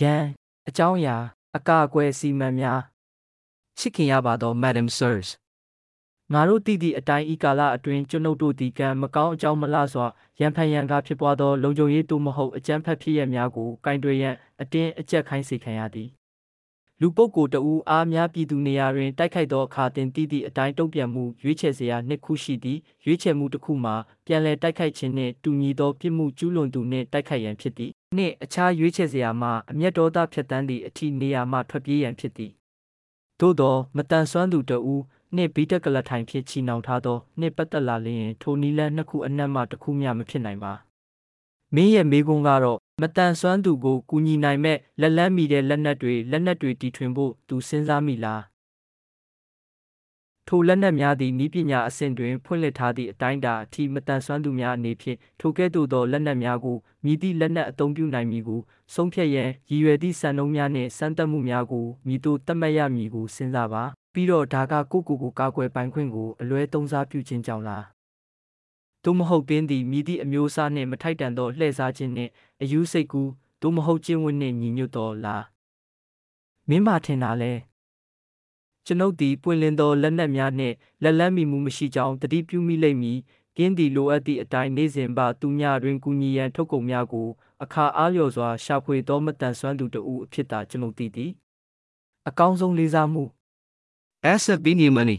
ရန်အကြောင်းအရာ အကာအကွယ်စီမံများချစ်ခင်ရပါသော Madam Sirs ငါတို့တည်သည့်အတိုင်းဤကာလအတွင်းကျွန်ုပ်တို့သည်ကံမကောင်းအကြောင်းမလားစွာရန်ဖန်ရန်ကားဖြစ်ပွားသောလုံခြုံရေးသို့မဟုတ်အကြမ်းဖက်ဖြစ်ရများကိုကင်တွယ်ရန်အတင်းအကျပ်ခိုင်းစေခံရသည် လူပုဂ္ဂိုလ်တဦးအားများပြည်သူနေရာတွင်တိုက်ခိုက်သောအခါတင်တည်သည့်အတိုင်းတုံ့ပြန်မှုရွေးချယ်စရာနှစ်ခုရှိသည်ရွေးချယ်မှုတစ်ခုမှာပြန်လည်တိုက်ခိုက်ခြင်းနှင့်တူညီသောပြစ်မှုကျူးလွန်သူနှင့်တိုက်ခိုက်ရန်ဖြစ်သည်နှင့်အခြားရွေးချယ်စရာမှာအမျက်ဒေါသဖြတ်တန်းသည့်အထိနေရာမှထွက်ပြေးရန်ဖြစ်သည်သို့သောမတန်ဆွမ်းသူတဦးနှင့်ဘီတက်ကလထိုင်ဖြင့်ချီနှောင်ထားသောနှင့်ပတ်သက်လာလျင်ထိုနီလန်းနှစ်ခုအနက်မှတစ်ခုမျှမဖြစ်နိုင်ပါမင်းရဲ့မေးခွန်းကတော့ မတန်ဆွမ်းသူကိုကူညီနိုင်မဲ့လက်လန်းမီတဲ့လက်နက်တွေလက်နက်တွေတီထွင်ဖို့သူစဉ်းစားမိလားထိုလက်နက်များသည်ဤပညာအဆင့်တွင်ဖွင့်လှစ်ထားသည့်အတိုင်းအတာအထိမတန်ဆွမ်းသူများအနေဖြင့်ထိုကဲ့သို့သောလက်နက်များကိုမြည်သည့်လက်နက်အသုံးပြုနိုင်မည်ကိုဆုံးဖြတ်ရန်ရည်ရွယ်သည့်စံနှုန်းများနှင့်စမ်းသပ်မှုများကိုမြည်သို့သတ်မှတ်ရမည်ကိုစဉ်းစားပါပြီးတော့ဒါကကိုကိုကိုကာကွယ်ပိုင်ခွင့်ကိုအလွဲသုံးစားပြုခြင်းကြောင့်လား သို့မဟုတ်ပင်သည်မြည်သည့်အမျိုးအစားနှင့်မထိုက်တန်သောလှည့်စားခြင်းနှင့်အယူစိတ်ကူးသို့မဟုတ်ကျင့်ဝတ်နှင့်ညီညွတ်သောလားမင်းမထင်တာလဲကျွန်ုပ်သည်ပွင့်လင်းသောလက်နက်များနှင့်လက်လန်းမီမှုမရှိကြောင်းတတိပြုမိလိမ့်မည်ကင်းသည်လိုအပ်သည့်အတိုင်းနေ့စဉ်ပါသူများတွင်ကူညီရန်ထုတ်ကုန်များကိုအခါအားလျော်စွာရှာဖွေသောမတန်ဆွမ်းသူတဦးအဖြစ်သာကျွန်ုပ်သိသည်အကောင်းဆုံးလေးစားမှု Asset Bini Money